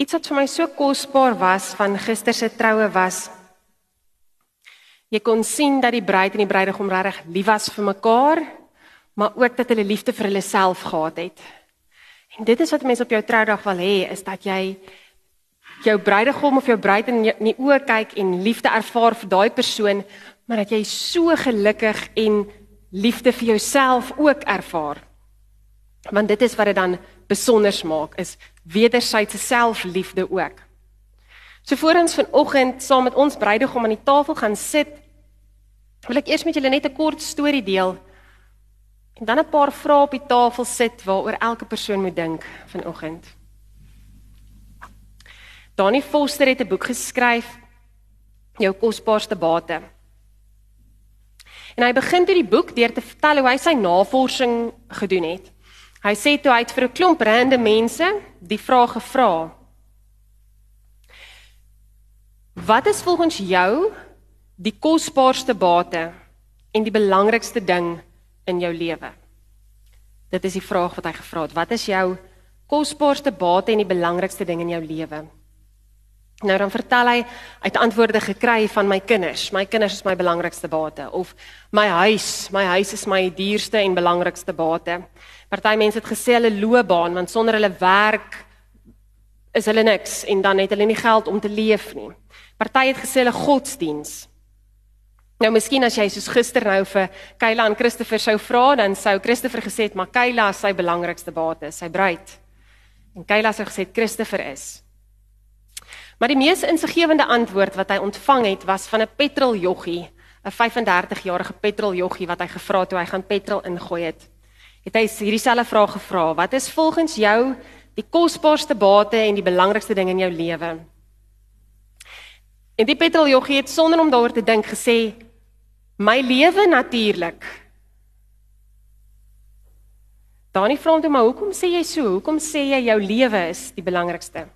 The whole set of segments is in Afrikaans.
Iets wat vir my so kosbaar was van gister se troue was jy kon sien dat die bruid en die bruidegom regtig lief was vir mekaar, maar ook dat hulle liefde vir hulle self gehad het. En dit is wat mense op jou troudag wil hê, is dat jy jou bruidegom of jou bruid in die oë kyk en liefde ervaar vir daai persoon, maar dat jy so gelukkig en liefde vir jouself ook ervaar. Want dit is wat dit dan besonder maak, is wederwysige selfliefde ook. So voor ons vanoggend saam met ons bruidegom aan die tafel gaan sit, wil ek eers met julle net 'n kort storie deel en dan 'n paar vrae op die tafel sit waaroor elke persoon moet dink vanoggend. Dani Foster het 'n boek geskryf Jou kosbaarste bate. En hy begin hierdie boek deur te vertel hoe hy sy navorsing gedoen het. Hy sê toe hy het vir 'n klomp rande mense die vraag gevra. Wat is volgens jou die kosbaarste bate en die belangrikste ding in jou lewe? Dit is die vraag wat hy gevra het. Wat is jou kosbaarste bate en die belangrikste ding in jou lewe? Nou dan vertel hy uit antwoorde gekry van my kinders. My kinders is my belangrikste bate of my huis, my huis is my duurste en belangrikste bate. Party mense het gesê hulle loopbaan want sonder hulle werk is hulle niks en dan het hulle nie geld om te leef nie. Party het gesê hulle godsdiens. Nou miskien as jy soos gister nou vir Kayla en Christopher sou vra, dan sou Christopher gesê het maar Kayla is sy belangrikste bate, sy bruid. En Kayla sou gesê Christopher is. Maar die mees insiggewende antwoord wat hy ontvang het was van 'n petroljoggie, 'n 35-jarige petroljoggie wat hy gevra het toe hy gaan petrol ingooi het het hy hierdie selfe vraag gevra: Wat is volgens jou die kosbaarste bate en die belangrikste ding in jou lewe? En die petroljoggie het sonder om daaroor te dink gesê: My lewe natuurlik. Dani vra hom toe: "Maar hoekom sê jy so? Hoekom sê jy jou lewe is die belangrikste?"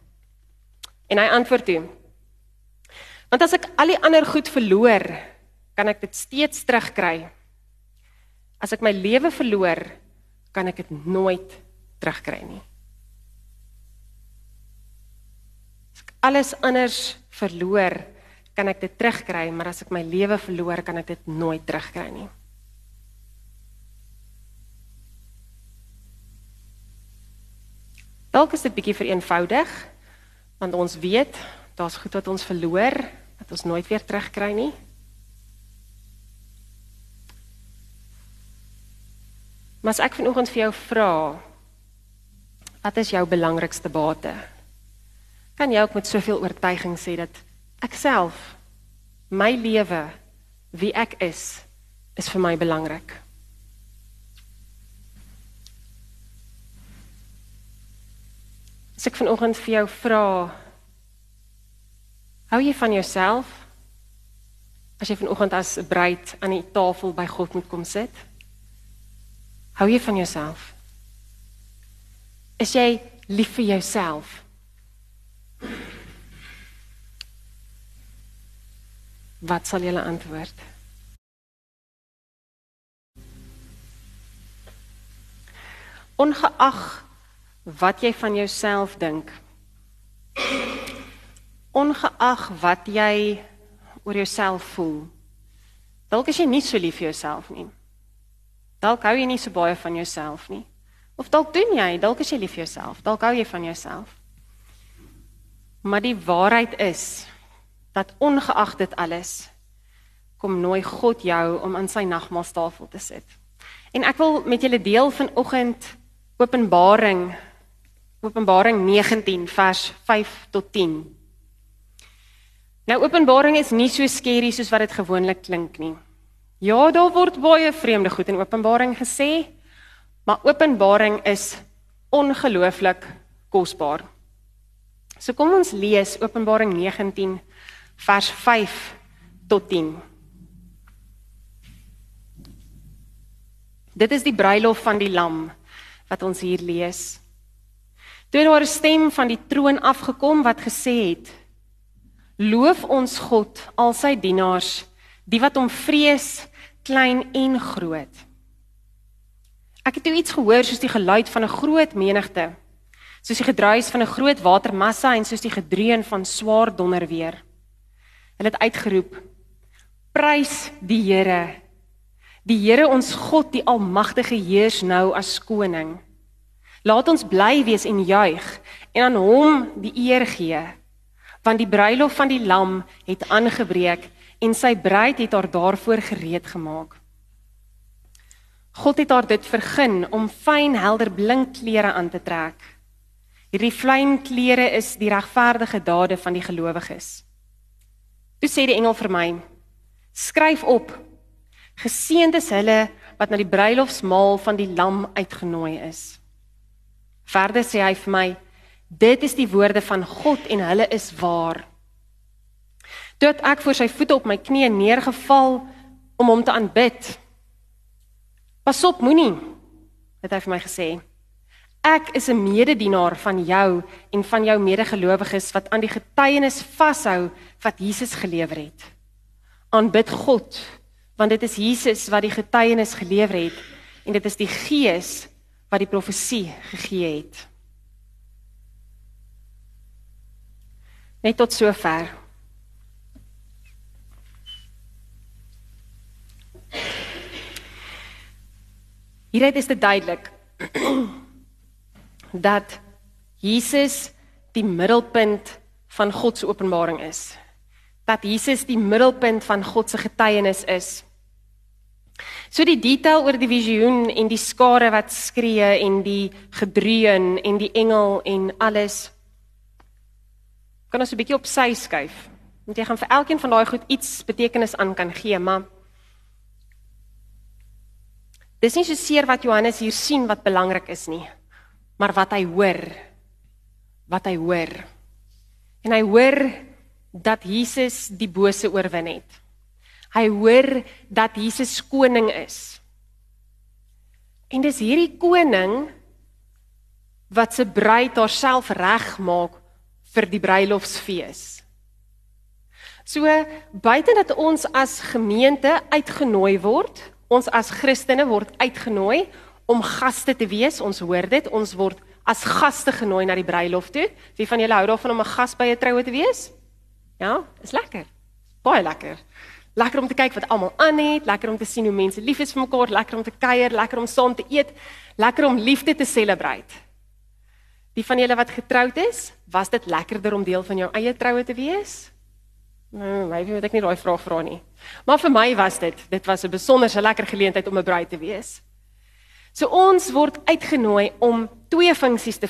En hy antwoord toe: "Want as ek al die ander goed verloor, kan ek dit steeds terugkry. As ek my lewe verloor, kan ek dit nooit terugkry nie. As ek alles anders verloor, kan ek dit terugkry, maar as ek my lewe verloor, kan ek dit nooit terugkry nie. Dalk is dit bietjie vereenvoudig, want ons weet daar's goed wat ons verloor wat ons nooit weer terugkry nie. Maar as ek vanoggend vir jou vra, wat is jou belangrikste bate? Kan jy ook met soveel oortuiging sê dat ek self my lewe wie ek is is vir my belangrik? As ek vanoggend vir jou vra, hou jy van jouself? As jy vanoggend as 'n bruid aan die tafel by God moet kom sit? Hou jy van jouself? Is jy lief vir jouself? Wat sal julle antwoord? Ongeag wat jy van jouself dink. Ongeag wat jy oor jouself voel. Dalk is jy nie so lief vir jouself nie. Dalk hou jy nie so baie van jouself nie. Of dalk doen jy, dalk is jy lief vir jouself, dalk hou jy van jouself. Maar die waarheid is dat ongeag dit alles kom nooi God jou om aan sy nagmaaltafel te sit. En ek wil met julle deel vanoggend Openbaring Openbaring 19 vers 5 tot 10. Nou Openbaring is nie so skerry soos wat dit gewoonlik klink nie. Ja, daar word baie vreemde goed in Openbaring gesê, maar Openbaring is ongelooflik kosbaar. So kom ons lees Openbaring 19 vers 5 tot 10. Dit is die bruilof van die lam wat ons hier lees. Toe daar 'n stem van die troon afgekom wat gesê het: Loof ons God, al sy dienaars die wat hom vrees, klein en groot. Ek het toe iets gehoor soos die geluid van 'n groot menigte, soos die gedruis van 'n groot watermassa en soos die gedreun van swaar donderweer. Hulle het uitgeroep: Prys die Here. Die Here ons God, die almagtige heers nou as koning. Laat ons bly wees en juig en aan hom die eer gee. Want die bruilof van die lam het aangebreek en sy bruid het haar daarvoor gereed gemaak. God het haar dit vergun om fyn helder blink klere aan te trek. Hierdie fyn klere is die regverdige dade van die gelowiges. Toe sê die engel vir my: Skryf op: Geseënd is hulle wat na die bruilofsmaal van die lam uitgenooi is. Verder sê hy vir my: Dit is die woorde van God en hulle is waar. Toe ek voor sy voete op my knieë neergeval om hom te aanbid. Pas op, moenie, het hy vir my gesê. Ek is 'n mededienaar van jou en van jou medegelowiges wat aan die getuienis vashou wat Jesus gelewer het. Aanbid God, want dit is Jesus wat die getuienis gelewer het en dit is die Gees wat die profesie gegee het. Net tot sover. Hieruit is dit duidelik dat Jesus die middelpunt van God se openbaring is. Dat Jesus die middelpunt van God se getuienis is. So die detail oor die visioen en die skare wat skree en die gedreun en die engel en alles kan ons 'n bietjie op sy skuif. Want jy gaan vir elkeen van daai goed iets betekenis aan kan gee, maar Dis nie so seer wat Johannes hier sien wat belangrik is nie, maar wat hy hoor. Wat hy hoor. En hy hoor dat Jesus die bose oorwin het. Hy hoor dat Jesus koning is. En dis hierdie koning wat se bruid haarself regmaak vir die bruilofsfees. So buite dat ons as gemeente uitgenooi word Ons as Christene word uitgenooi om gaste te wees. Ons hoor dit. Ons word as gaste genooi na die bruilof toe. Wie van julle hou daarvan om 'n gas by 'n troue te wees? Ja, is lekker. Baie lekker. Lekker om te kyk wat almal aan het, lekker om te sien hoe mense lief is vir mekaar, lekker om te kuier, lekker om saam te eet, lekker om liefde te celebrate. Die van julle wat getroud is, was dit lekkerder om deel van jou eie troue te wees? Nee, maybe moet ek nie daai vraag vra nie. Maar vir my was dit, dit was 'n besonderse lekker geleentheid om 'n bruid te wees. So ons word uitgenooi om twee funksies te,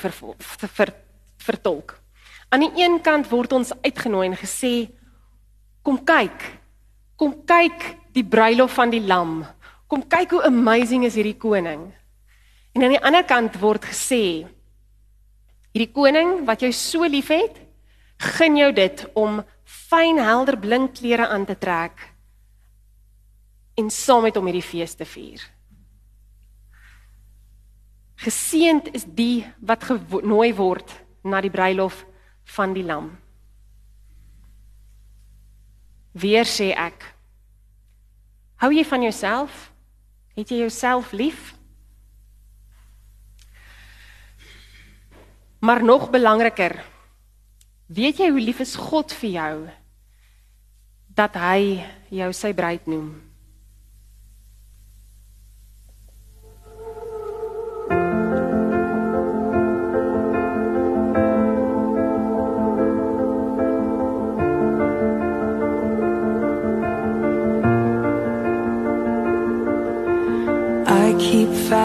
te ver, vertolk. Aan die een kant word ons uitgenooi en gesê kom kyk. Kom kyk die bruilof van die lam. Kom kyk hoe amazing is hierdie koning. En aan die ander kant word gesê hierdie koning wat jou so liefhet, gun jou dit om fyn helder blink klere aan te trek en saam met hom hierdie fees te vier. Geseend is die wat genooi word na die bruilof van die lam. Weer sê ek: Hou jy van jouself? Het jy jouself lief? Maar nog belangriker, Weet jy hoe lief is God vir jou dat hy jou sy bruid noem?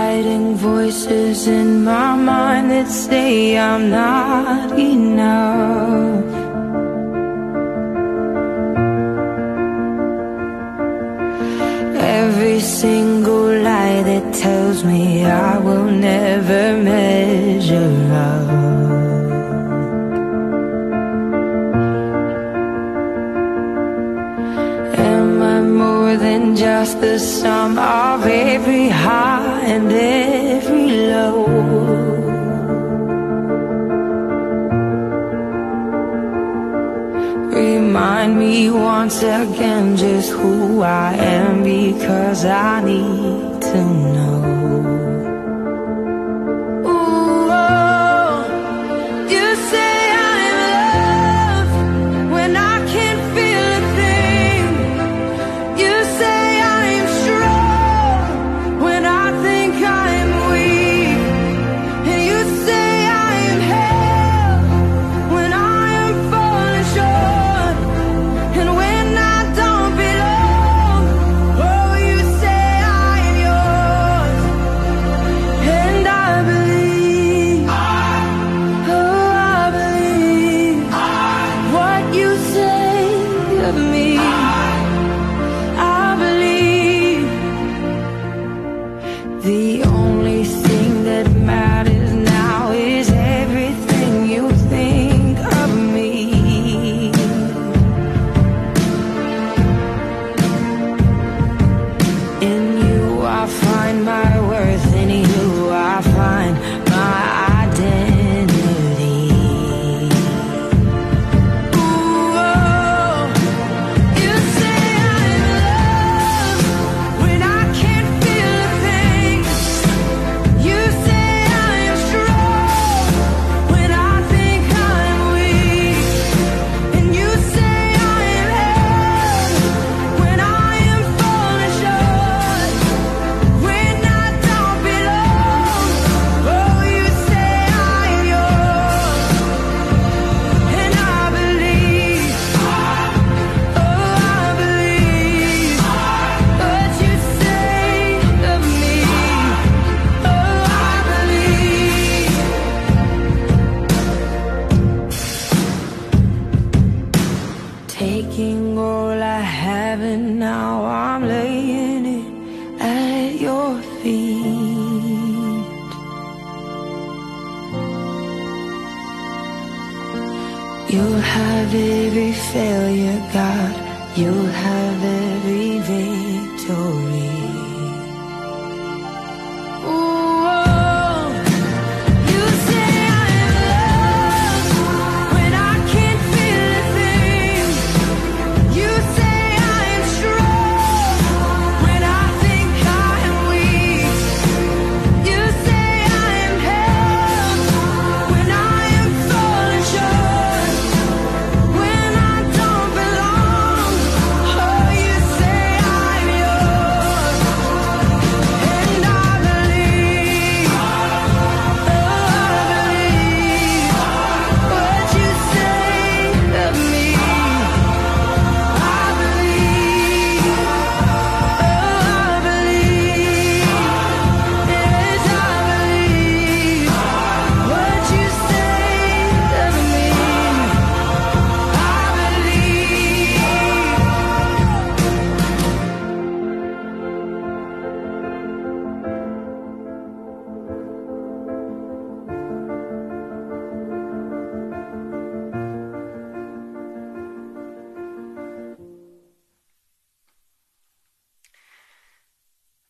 Fighting voices in my mind that say I'm not enough. Every single lie that tells me I will never measure up. Am I more than just the sum of every again just who I am because I need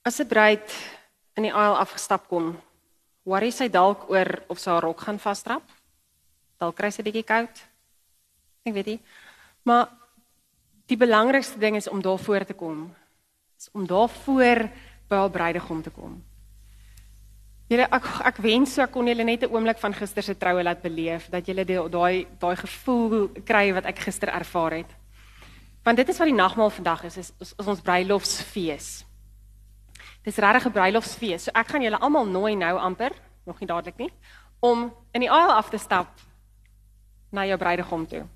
As 'n bruid in die aisle afgestap kom, worry sy dalk oor of sy haar rok gaan vasdrap. Dalk kry sy 'n bietjie koud. Ek weet nie. Maar die belangrikste ding is om daar voor te kom. Is om daar voor by haar bruidegom te kom. Julle ek ek wens so ek kon julle net 'n oomblik van gister se troue laat beleef dat julle daai daai gevoel kry wat ek gister ervaar het. Want dit is wat die nagmaal vandag is, is, is ons bruilofsfees. Dis regtig 'n bruilofsfees. So ek gaan julle almal nooi nou amper, nog nie dadelik nie, om in die aisle af te stap na jou bruidegom toe.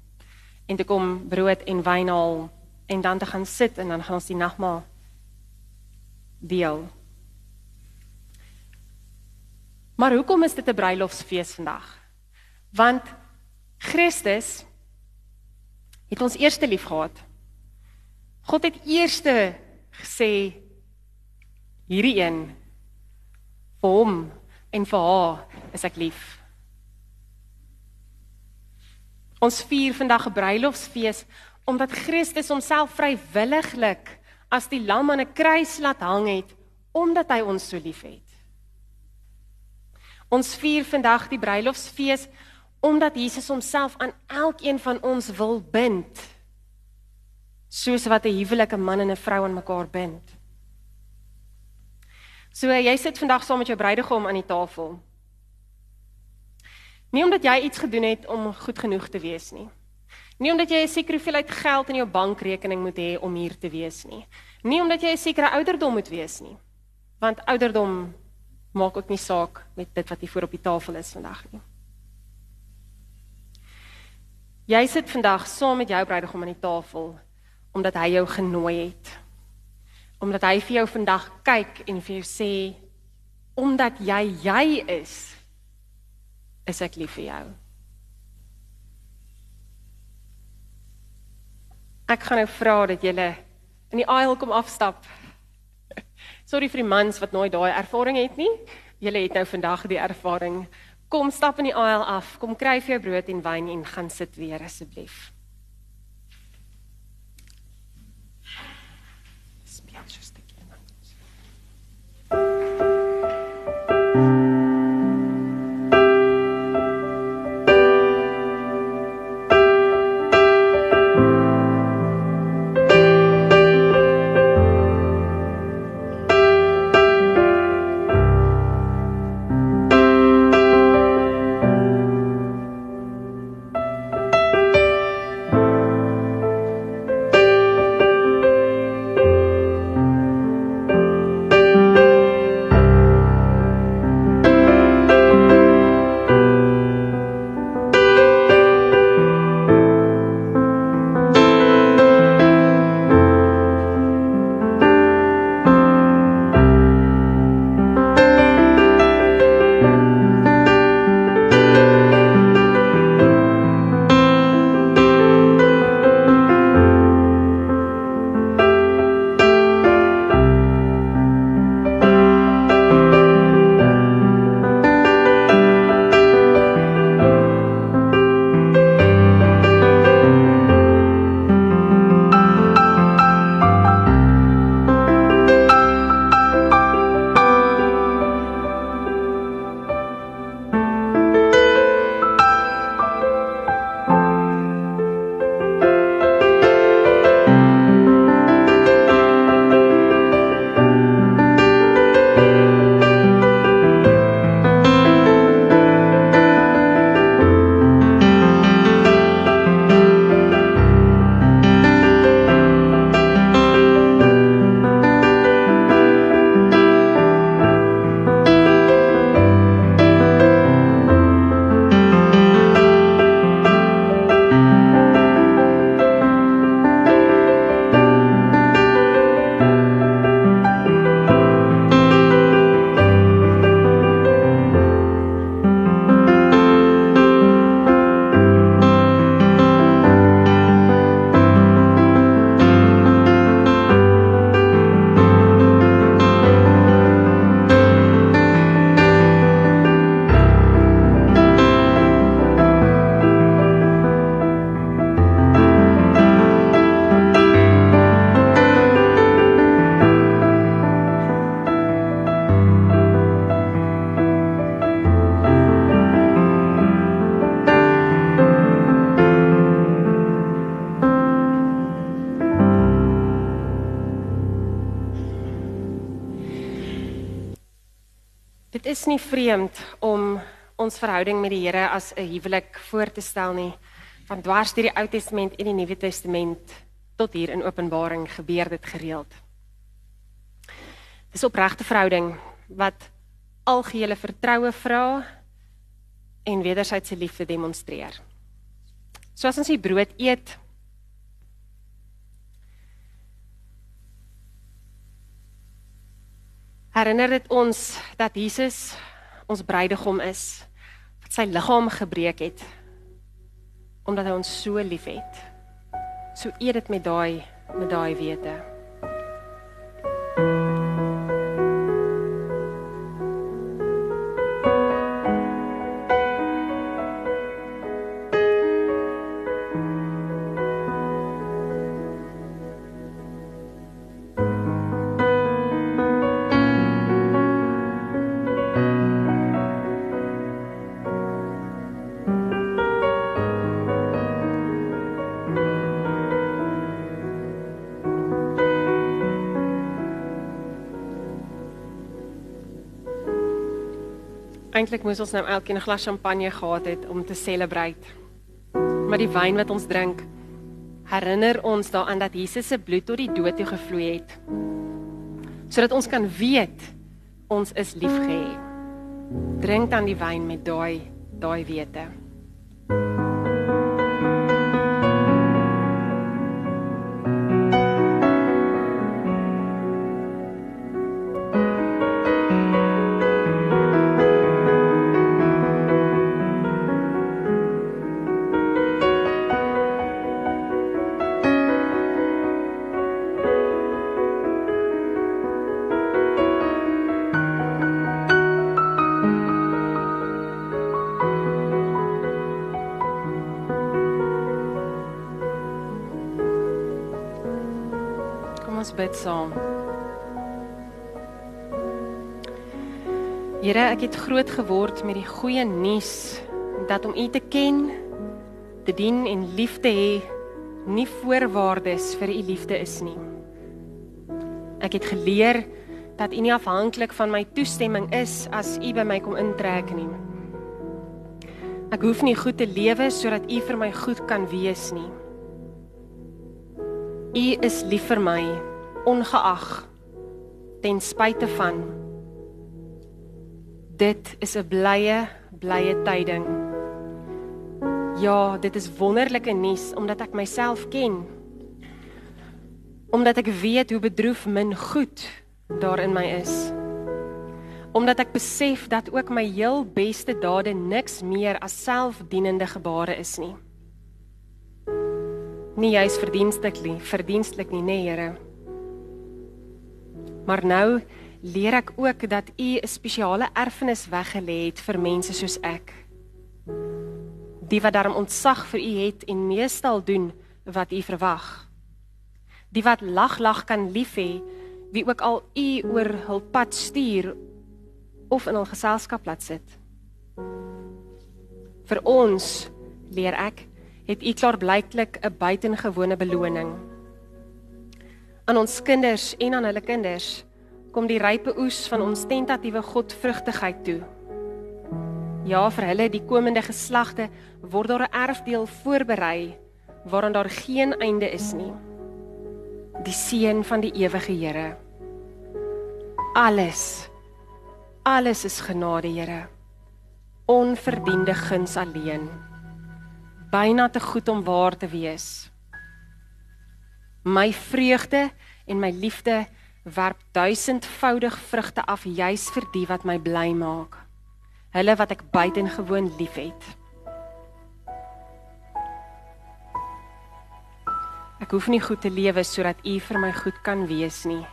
En te kom brood en wyn haal en dan te gaan sit en dan gaan ons die nagmaal deel. Maar hoekom is dit 'n bruilofsfees vandag? Want Christus het ons eerste lief gehad. God het eerste gesê hierdie een vir hom en vir haar is ek lief. Ons vier vandag 'n bruilofsfees omdat Christus homself vrywilliglik as die lam aan 'n kruis laat hang het omdat hy ons so liefhet. Ons vier vandag die bruilofsfees omdat Jesus homself aan elkeen van ons wil bind. Soos wat 'n huwelik 'n man en 'n vrou aan mekaar bind. So jy sit vandag saam met jou bruidegom aan die tafel. Nie omdat jy iets gedoen het om goed genoeg te wees nie. Nie omdat jy 'n sekere hoeveelheid geld in jou bankrekening moet hê om hier te wees nie. Nie omdat jy 'n sekere ouderdom moet wees nie. Want ouderdom maak ook nie saak met dit wat hier voor op die tafel is vandag nie. Jy sit vandag saam met jou bruidegom aan die tafel omdat hy jou genooi het. Omdat hy vir jou vandag kyk en vir jou sê omdat jy jy is, is ek lief vir jou. Ek gaan nou vra dat julle in die aisle kom afstap. Sorry vir die mans wat nooit daai ervaring het nie. Julle het nou vandag die ervaring. Kom stap in die aisle af. Kom kry vir jou brood en wyn en gaan sit weer asseblief. Nie vreemd om ons verhouding met die Here as 'n huwelik voor te stel nie. Van dwars deur die Ou Testament en die Nuwe Testament tot hier in Openbaring gebeur dit gereeld. Dis opregte verhouding wat algehele vertroue vra en wederwysige liefde demonstreer. So as ons die brood eet, herinner dit ons dat Jesus ons bruidegom is, wat sy liggaam gebreek het omdat hy ons so liefhet. So eet dit met daai met daai wete. Eintlik moes ons nou elkeen 'n glas champagne gehad het om te celebrate. Maar die wyn wat ons drink herinner ons daaraan dat Jesus se bloed tot die dood toe gevloei het. Sodat ons kan weet ons is liefgehê. Drink dan die wyn met daai daai wete. Bid saam. Here, ek het groot geword met die goeie nuus dat om U te ken, te dien en lief te hê nie voorwaardes vir U liefde is nie. Ek het geleer dat U nie afhanklik van my toestemming is as U by my kom intrek nie. Ek hoef nie goed te lewe sodat U vir my goed kan wees nie. U is lief vir my ongeag ten spyte van dit is 'n blye blye tyding. Ja, dit is wonderlike nuus omdat ek myself ken. Omdat ek weet hoe bedroef min goed daar in my is. Omdat ek besef dat ook my heel beste dade niks meer as selfdienende gebare is nie. Nie juis verdienstelik nie, verdienstelik nie, nee Here. Maar nou leer ek ook dat U 'n spesiale erfenis weggelê het vir mense soos ek. Die wat daarom ontzag vir U het en meestal doen wat U verwag. Die wat lag lag kan lief hê wie ook al U oor hul pad stuur of in hul geselskap laat sit. Vir ons leer ek het U klaarblyklik 'n buitengewone beloning. Aan ons kinders en aan hulle kinders kom die rype oes van ons tentatiewe godvrugtigheid toe. Ja, vir hulle die komende geslagte word daar 'n erfdeel voorberei waaraan daar geen einde is nie. Die seën van die ewige Here. Alles alles is genade, Here. Onverdiende guns alleen. Byna te goed om waar te wees. My vreugde en my liefde werp duisendvoudig vrugte af juis vir die wat my bly maak. Hulle wat ek buitengewoon liefhet. Ek hoef nie goed te lewe sodat U vir my goed kan wees nie.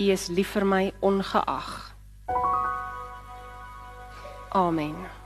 U is lief vir my ongeag. Amen.